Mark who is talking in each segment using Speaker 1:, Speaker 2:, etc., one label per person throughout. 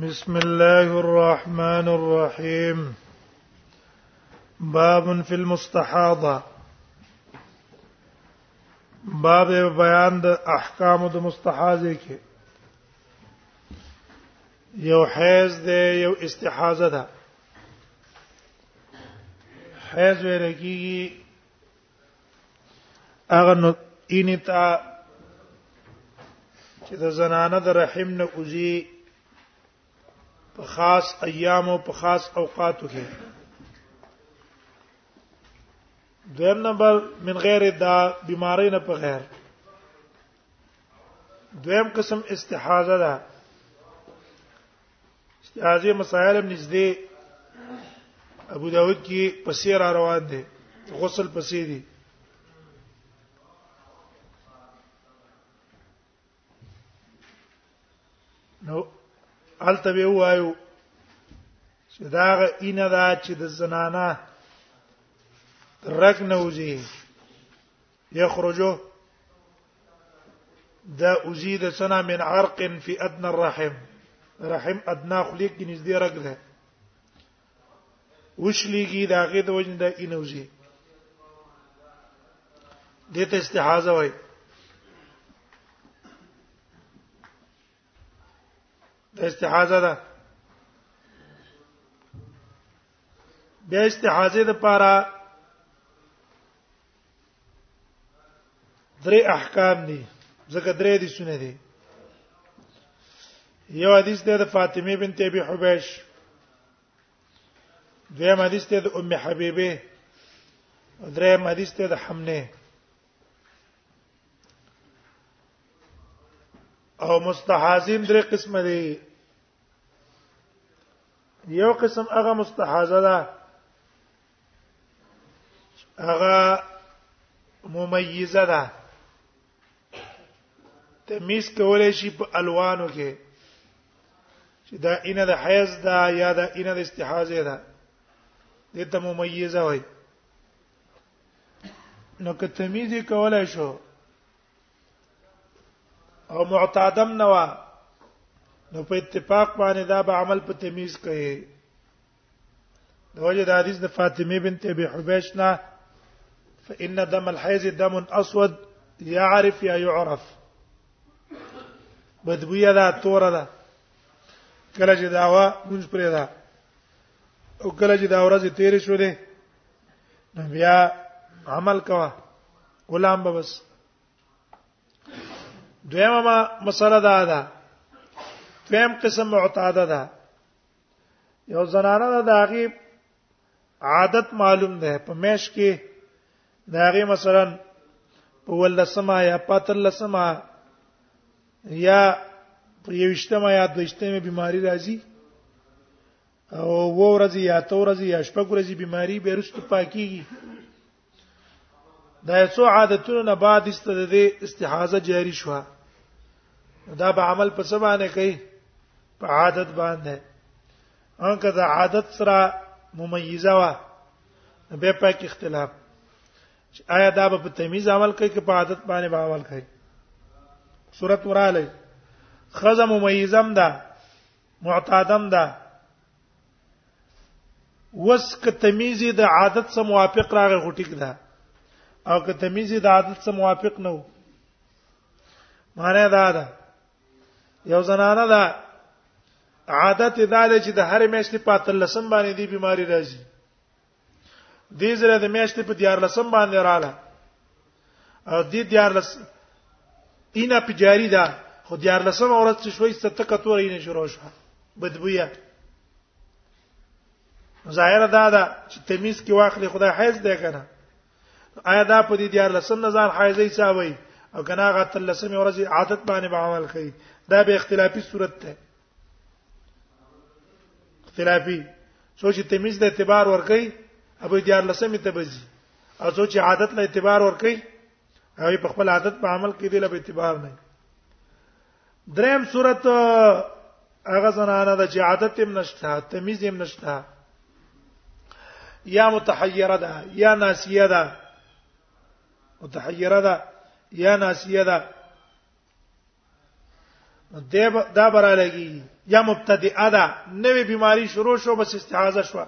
Speaker 1: بسم الله الرحمن الرحيم باب في المستحاضه باب بیان د احکام د مستحاضه کې یو حیض دی یو استحاضه ده حیض ورګي هغه نو انتا چې د زنانه د رحم نه کوزي په خاص ایام او په خاص اوقاتو کې دویم نمبر من غیر دا بیماری نه په غیر دویم قسم استحاضه ده استعاذه مسائل هم نږدې ابو داود کې پسې را روان دي غسل پسې دي نو الته به وایو چې دا غینه دا چې د زنانه رګ نه وځي یخرجو دا ازید سنا من عرق فی ادنى الرحم رحم ادنا خلیق کې نږدې رګ ده وشلیږي دا غي د وجه د انوزي دته استحاضه وای د استحاضه ده بیا استحاضه د پاره درې احکام دي ځکه درې دي سونه دي یو حدیث ده د فاطمه بنت ابي حبيش دویم حدیث ده د ام حبيبه دریم حدیث ده د حمنه او مستحازین درې قسم دي یو قسم هغه مستحازه ده هغه ممیزه ده تمیز کولای شي په الوانو کې چې دا اینه د حیض ده یا دا اینه د استحاضه ده دې ته ممیزه وایي نو که تمیز کولای شو او معتادم نه و نو په اتفاق باندې دا به عمل په تمیز کوي د وجه د حدیث د فاطمه بنت ابي حبيش نه فإن دم الحيض دم اسود يعرف يا يعرف بدبویا دا تور ده کله چې دا وا مونږ پرې ده او کله چې دا ورځ تیر شو دي نو بیا عمل کوا غلام به بس دویمه مسله دا ده دویم قسم معتاده ده یو زنانه د هغه عادت معلوم ده په مېش کې د هغه مثلا په ولسمه یا پاتلسمه یا په یوشتمه یا دوشتمه بیماری راځي او و ورځي یا تو ورځي یا شپږ ورځي بیماری به رست پاکيږي دا یو څو عادتونو نه بعد است د استحاضه جاری شو دا به عمل په څه باندې کوي په عادت باندې ان که دا عادت سره ممیزه وا به پاک اختلاف آیا دا به په تمیز عمل کوي که په عادت باندې به عمل کوي صورت وراله خزم ممیزم ده معتادم ده وس ک تمیز د عادت سره موافق راغی غټیک ده او که تمیز د عادت سره موافق نه وو معنی دا ده یو زنانه ده عادت دا ده چې د هر میاشتې په تلسم باندې دی بیماری راځي دې زره د میاشتې په دیار لسم باندې رااله او دې دیار لس اینا په جاری ده خو دیار لسم اورات چې شوي ست کتور یې شروع شو بدبویا ظاهر دا ده چې تمیز کې واخلې خدای حیز دی کنه آیا دا په دې دیار لسم نه ځان حیزې حسابوي او کنه غتل لسم ورځ عادت باندې به عمل کوي دا به اختلافي صورت ده اختلافي سوچ تمیز د اعتبار ور کوي ابو دیار لسمې ته بزي او سوچ عادت له اعتبار ور کوي او په خپل عادت په عمل کې دی له اعتبار نه دریم صورت هغه زنانه د چې عادت هم نشته تمیز هم نشته یا متحیره ده یا ناسیه ده متحیره ده یا ناسیه ده نو دا برا لګي یا مبتدئه ده نوې بیماری شروع شو بس استعاذه شو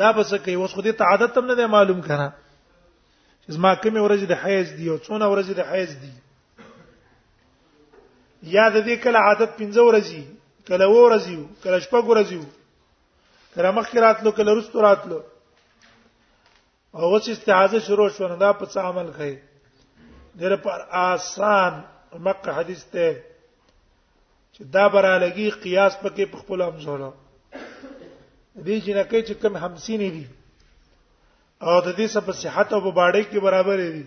Speaker 1: دا بس کوي اوس خو دې ته عادت هم نه دی معلوم کنه چې ما کومه ورځ د حیض دی او څونه ورځ د حیض دی یا د دې کله عادت 15 ورځې کله و ورځې کله شپږ ورځې کله مخکې راتلو کله وروسته راتلو او اوس استعاذه شروع شو نه دا په څه عمل کوي ډېر پر آسان مکه حدیث ته چې دا برا لګي قیاس پکې په خپل هم زوړه دې چې نه کوي چې کم 50 نه دي او د دې سب صحت او باډې کې برابر دي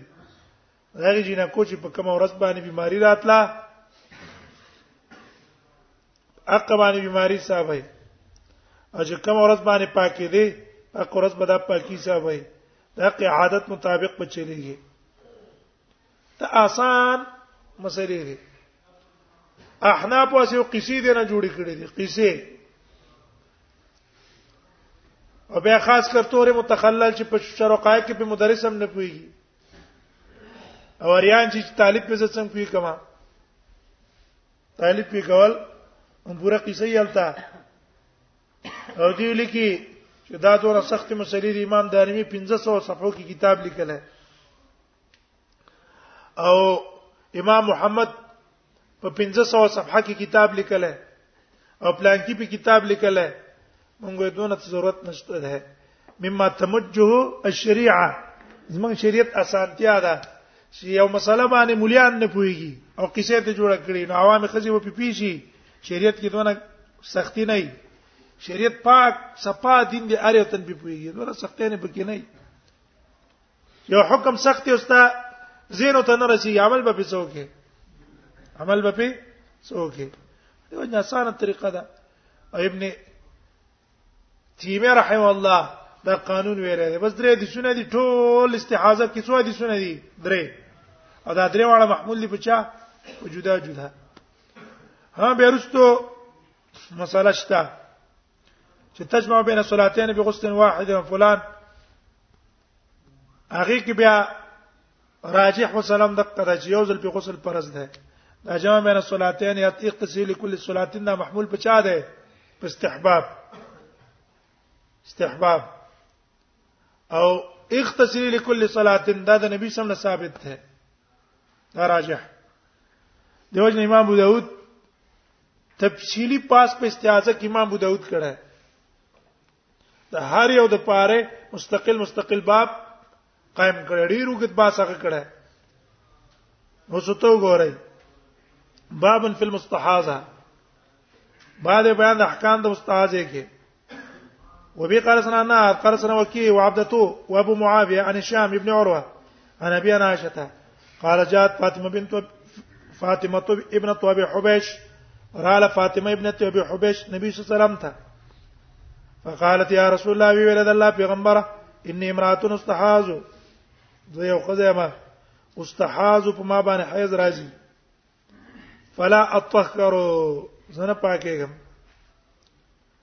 Speaker 1: هغه جنہ کو چې په کوم ورځ باندې بیماری راتله اق باندې بیماری صاحب وي او چې کوم ورځ باندې پاکې دي اق ورځ به دا پاکي صاحب وي دا که عادت مطابق په چلیږي ته آسان مسلې دي احناف واسه یو قصې دې نه جوړې کړې دي قصې او بیا خاص کر تورې متخلل چې په شرقای کې په مدرس هم نه پويږي او اریان چې طالب په څنګه کوي کما طالب په کول هم پورا قصه یې الته او دی لیکي چې دا دوره سخت مسلې د امام دارمی 1500 صفحو کې کتاب لیکل او امام محمد په 1500 صفحه کې کتاب لیکل او پلان کې په کتاب لیکل موږ دونه ضرورت نشته ده مما تمجه الشريعه زمون شریعت اسانتیا ده چې یو مسله باندې مليان نه پويږي او کیسه ته جوړه کړي نو عوام خزي و پیپیشي شریعت کې دونه سختی نه شریعت پاک صفا دین دی اړ ته په پويږي دونه سختي نه پکې نه یو حکم سخت اوستا زینو ته نه رسی عمل به په څوکه عمل به په څوکه دی وجه اسانه طریقه ده او ابن تیمیه رحم الله دا قانون ویره دی بس درې دي سونه دي ټول استحاضه کې څو دي سونه دي درې او دا درې واړه محمول دي پچا جدا جدا ها بیرستو مساله شته چې تجمع بین صلاتین بغسل واحد فلان هغه کې بیا راجح وسلام د قدا چې یو ځل په غسل فرض ده دا جمع بین الصلاتین یا اقتصی لكل صلاتین دا محمول په چا ده په استحباب استحباب او اقتصی لكل صلاتین دا د نبی صلی الله علیه وسلم ثابت ده دا راجح دیوژن امام ابو داود تفصیلی پاس په استعاذہ کې امام ابو داود کړه د هر یو د پاره مستقل مستقل باب قائم کړی ډیر وګت با څخه کړی نو څه تو ګورئ باب فی المستحاضه بعد بیان د احکام د مستحاضه کې وبي قال سنا قال سنا وكي وعبدته وابو معاويه عن هشام ابن عروه انا بیا عائشه قال جاءت فاطمه بنت فاطمه ابن ابي حبيش رااله فاطمه ابن ابي حبيش نبی صلی الله علیه وسلم ته فقالت يا رسول الله وی ولد الله پیغمبره اني امراه استحاز زه یو خزه ما استحاز په ما باندې حیض راځي فلا اطهر زنه پاکېږم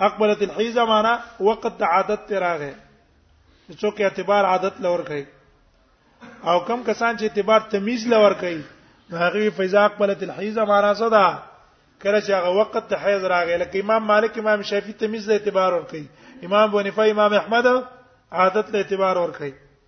Speaker 1: اقبلت الحیزه معنا وقت د عادت ته راغې څوک اعتبار عادت لور کوي او کم کسان چې اعتبار تمیز لور کوي هغه فیضا اقبلت الحیزه معنا څه ده کله چې هغه وخت ته حیض راغی لکه امام مالک امام شافعی تمیز له اعتبار ور کوي امام بونیفه امام احمد عادت له اعتبار ور کوي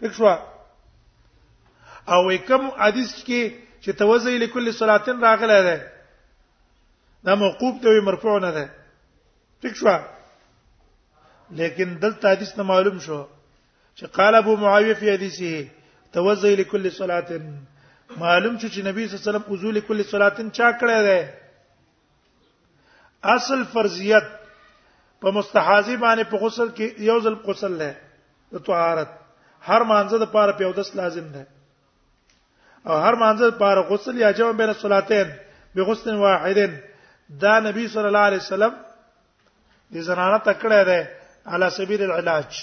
Speaker 1: پښوا او کوم حدیث کې چې توزی لكل صلاتن راغله ده دا موقوف دی مرفوع نه ده پښوا لیکن دلته حدیث نه معلوم شو چې قال ابو معاويه في حديثه توزي لكل صلاه معلوم شو چې نبی صلی الله علیه وسلم وضو لكل صلاه چا کړی دی اصل فرضیت په مستحاضی باندې په غسل کې یو ځل غسل نه د طهارت هر مانزه د پاره په اودس لازم ده او هر مانزه د پاره غسل یا جمع بین الصلاتین به غسل واحدن دا نبی صلی الله علیه وسلم د زنانه تکړه ده علی سبیل العلاج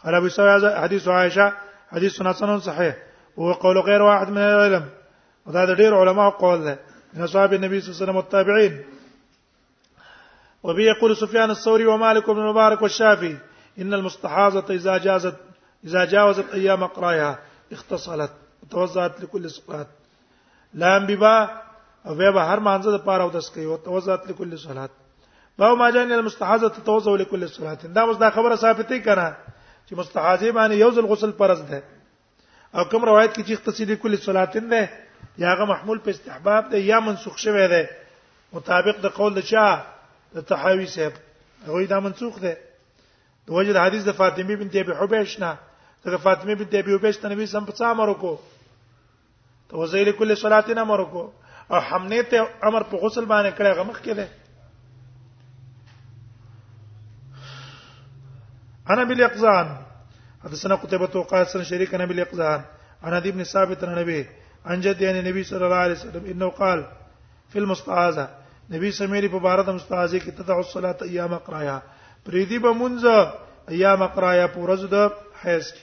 Speaker 1: هل ابو سعيد حديث عائشه حديث حسن صحيح وهو قول غير واحد من العلم وهذا دير علماء قول ده من اصحاب النبي صلى الله عليه وسلم والتابعين وبه يقول سفيان الثوري ومالك بن المبارك والشافعي ان المستحاضه اذا جازت اذا جاوزت ايام قرايها اختصلت وتوزعت لكل صلاه لام ببا او بیا به هر مانزه د پاره او د سکي او توزات لكل صلات باو ما جان المستحاضه تتوضا لكل صلاه دا مس دا خبره ثابته کنا چې مستحاضه باندې یو ځل غسل فرض ده او کوم روایت کې چې اختصی لكل صلاه ده یا هغه محمول په استحباب ده یا منسوخ شوی ده مطابق د قول د چا د تحاوی صاحب هغه دا منسوخ ده د وجه د حدیث د فاطمه بنت ابي حبیش نه د فاطمه بنت ابي حبیش ته نبی سم په څامر وکړو ته وزیل کله صلات نه امر کو او حمنه ته امر په غسل باندې کړه غمخ کړه انا بالاقزان حدثنا قتيبة وقال سن شريك انا بالاقزان انا ابن ثابت النبي عن جد يعني النبي صلى الله عليه وسلم انه قال في المستعاذه نبی سميري په بارد مستعاذه کې تدع الصلاه ايام قرايا پریدي به منځ ايام قرايا پورز د حیض کې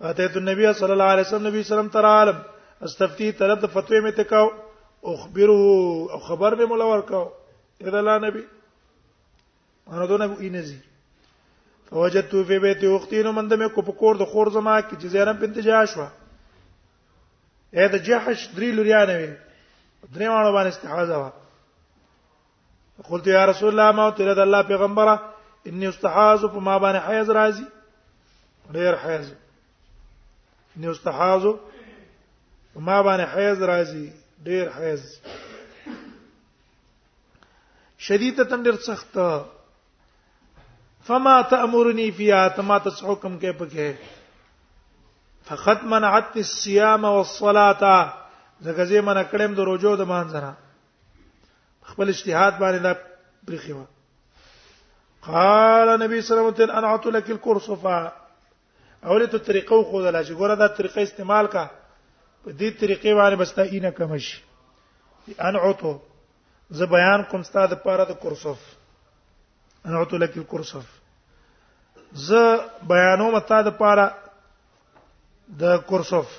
Speaker 1: اتیت النبی صلی الله علیه وسلم نبی سلام تر عالم استفتی طلب د فتوی می تکاو اخبره او خبر به مولا ورکاو اذا لا نبی انا دون ابو انزی فوجدت فی بیت اختی نو مند مې کو په کور د خور زما کې چې زینب بنت جاش وا اې د جحش درې لوريانه وي درې مانو باندې استحاضه وا قلت يا رسول الله ما ترى د الله پیغمبره اني استحاز په ما باندې حیض راځي ډیر حیض اني استحاز په ما باندې حیض راځي ډیر حیض شدیده تندر سخت فما تأمرني فيها تما تسحكم كيف كه فقد منعت الصيام والصلاه زګه زې من کړم د روزو د مانځنه خپل اجتهاد باندې دا پرخي و قال نبی صلی الله علیه وسلم انعت لك الكرسفا اوله ته طریقه خو دلا چې ګوره دا طریقه استعمال کا په دې طریقې باندې بس تا اینه کم شي انعتو زه بیان کوم ستاد لپاره د کرسف انعتو لك الكرسف زه بیانوم ستاد لپاره د کرسف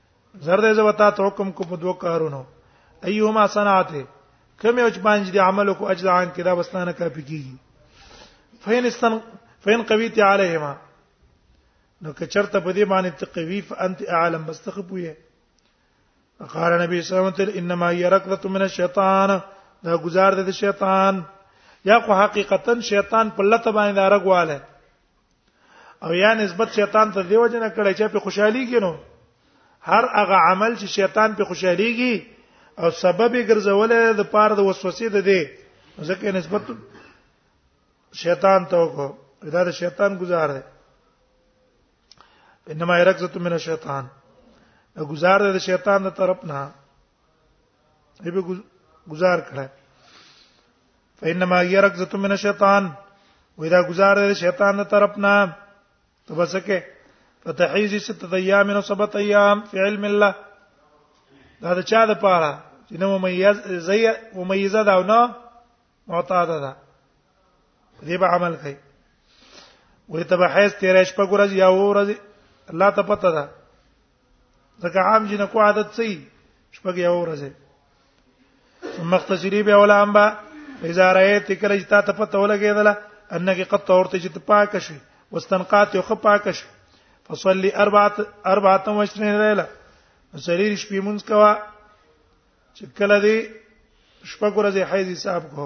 Speaker 1: زرد زبتا ته حکم کو په دوه کارونو ايهما صنعت کوم یو چې باندې د عمل کو اجزا عن کړه بسنه کافي کیږي فین استن فین قویت علیهما نو که چرته په دې باندې تقوی فانت اعلم بس تخپوی قال نبی صلی الله علیه وسلم انما هي رکضه من الشیطان دا گزار ده شیطان یا خو حقیقتا شیطان په لته باندې راغواله او یا نسبت شیطان ته دیو جن کړی چې په خوشحالي کې نو هر هغه عمل چې شیطان په خوشحاليږي او سبب یې ګرځولې د پاره د وسوسې ده دی ځکه نسبت شیطان ته وکړو دا د شیطان گزار دی انما يرکزت من الشیطان دا گزار دی د شیطان تر طرف نه ای به گزار کړه فینما یرک زتم من شیطان وې دا گزار دی شیطان تر طرف نه ته بسکه فتحیز ستت ایام او سبت ایام فی علم الله دا د چا د پاره چې نو ممیز زی ممیزه دا نه معتاده ده دې به عمل کوي وې ته به حیز 13 شپه ګورځ یا ورځ الله ته پته ده ځکه عام جنکو عادت سي شپږ یو ورځ ثم اغتسلي به ولا امبا اذا رايت کله چې تاسو په توله کېدل انګ قد تورته چې پاک شي واستنقات یو پاک شي فصلي اربعه اربعه وشرين ليله سریر شپې مونږ کوا چې کله دې شپږ ورځې حیض حساب کو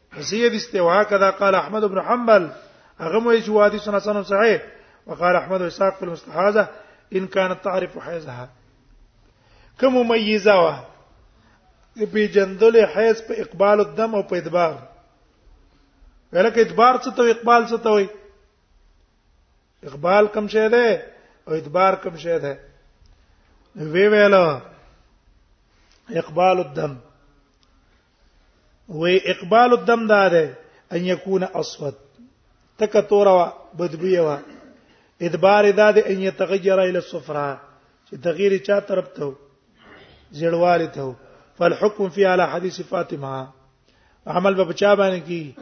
Speaker 1: سید استوا کذا قال احمد بن حنبل هغه مو چې وادي سنه سنه صحیح وقال احمد اسحاق في المستحاضه ان كانت تعرف حيزها کوم ممیزه وا په جندل حیز په اقبال الدم او په ادبار ولکه ادبار څه ته اقبال څه ته وي اقبال کم شه ده او ادبار کم شه ده وی ویلا اقبال الدم وې اقبال الدم دا ده ان يكون اسود تک تورا بدبويه وا ادبار دا ده ان يتغير الى الصفرا چې تغییر چا طرف ته زړواله ته فالحكم في على حديث فاطمه عمل به بچا باندې کی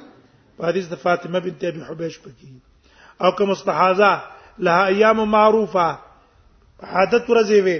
Speaker 1: په حدیث د فاطمه بنت ابي حبيش پکې او کوم استحاضه لها ايام معروفه عادت ورځې وي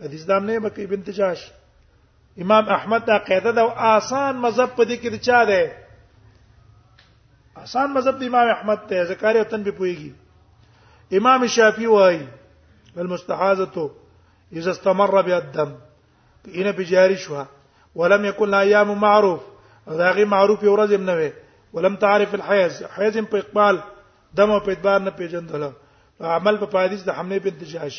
Speaker 1: د اسلام نه بکې بنت جاش امام احمد دا قاعده دا آسان مذهب په دې کې چا ده آسان مذهب د امام احمد ته ذکر او تن به پويږي امام شافعي وايي المستحاضه اذا استمر بها الدم ان بجاري شو ولم يكن لها ايام معروف دا غي معروف ورځ هم نه وي ولم تعرف الحيز حيز په اقبال دمو په اعتبار نه پیژندل عمل په پادیس د حمله بنت جاش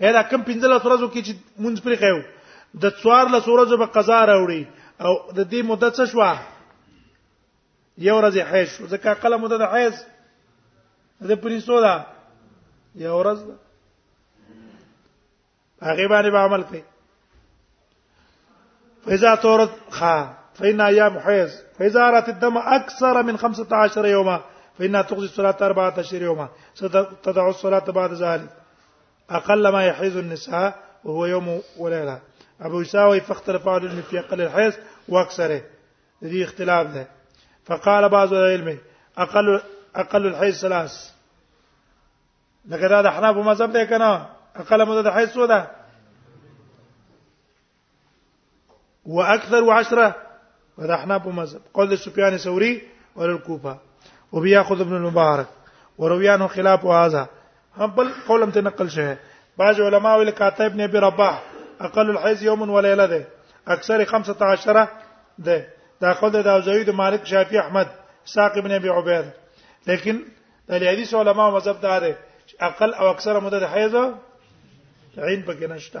Speaker 1: اې دا کم 15 ورځو کې چې مونږ پرې خایو د څوار له ورځو به قضا راوړي او د دې مدته څه شو یو ورځ حیض ځکه قله مدته د حیض د پرې سودا یو ورځ هغه باندې عمل کوي فإذا تورت خا فإنها أيام حيز فإذا أرت الدم أكثر من 15 يوما فإنها تقضي الصلاة 14 يوما ستضع الصلاة بعد ذلك أقل ما يحيز النساء وهو يوم وليلة أبو يساوي فاختلف أهل العلم في أقل الحيز وأكثره ذي اختلاف ده فقال بعض العلم أقل أقل الحيز ثلاث لکه دا د حناف مذهب دی کنه اقل مده د حیث ودا واكثر عشره ودا حناف مذهب قول سفيان الثوري ول الكوفه وبياخذ ابن المبارك ورويانه خلاف هذا هم بل قولم ته نقل شوه بعض علماء ول کاتب ابن ابي رباح اقل الحيز يوم وليله ده اکثر 15 ده دا خود دا زوید مالک شافعی احمد ساق ابن ابي عبيد لیکن د حدیث علما مذهب دار چې اقل او اکثر مدد حیض عین پکې نشته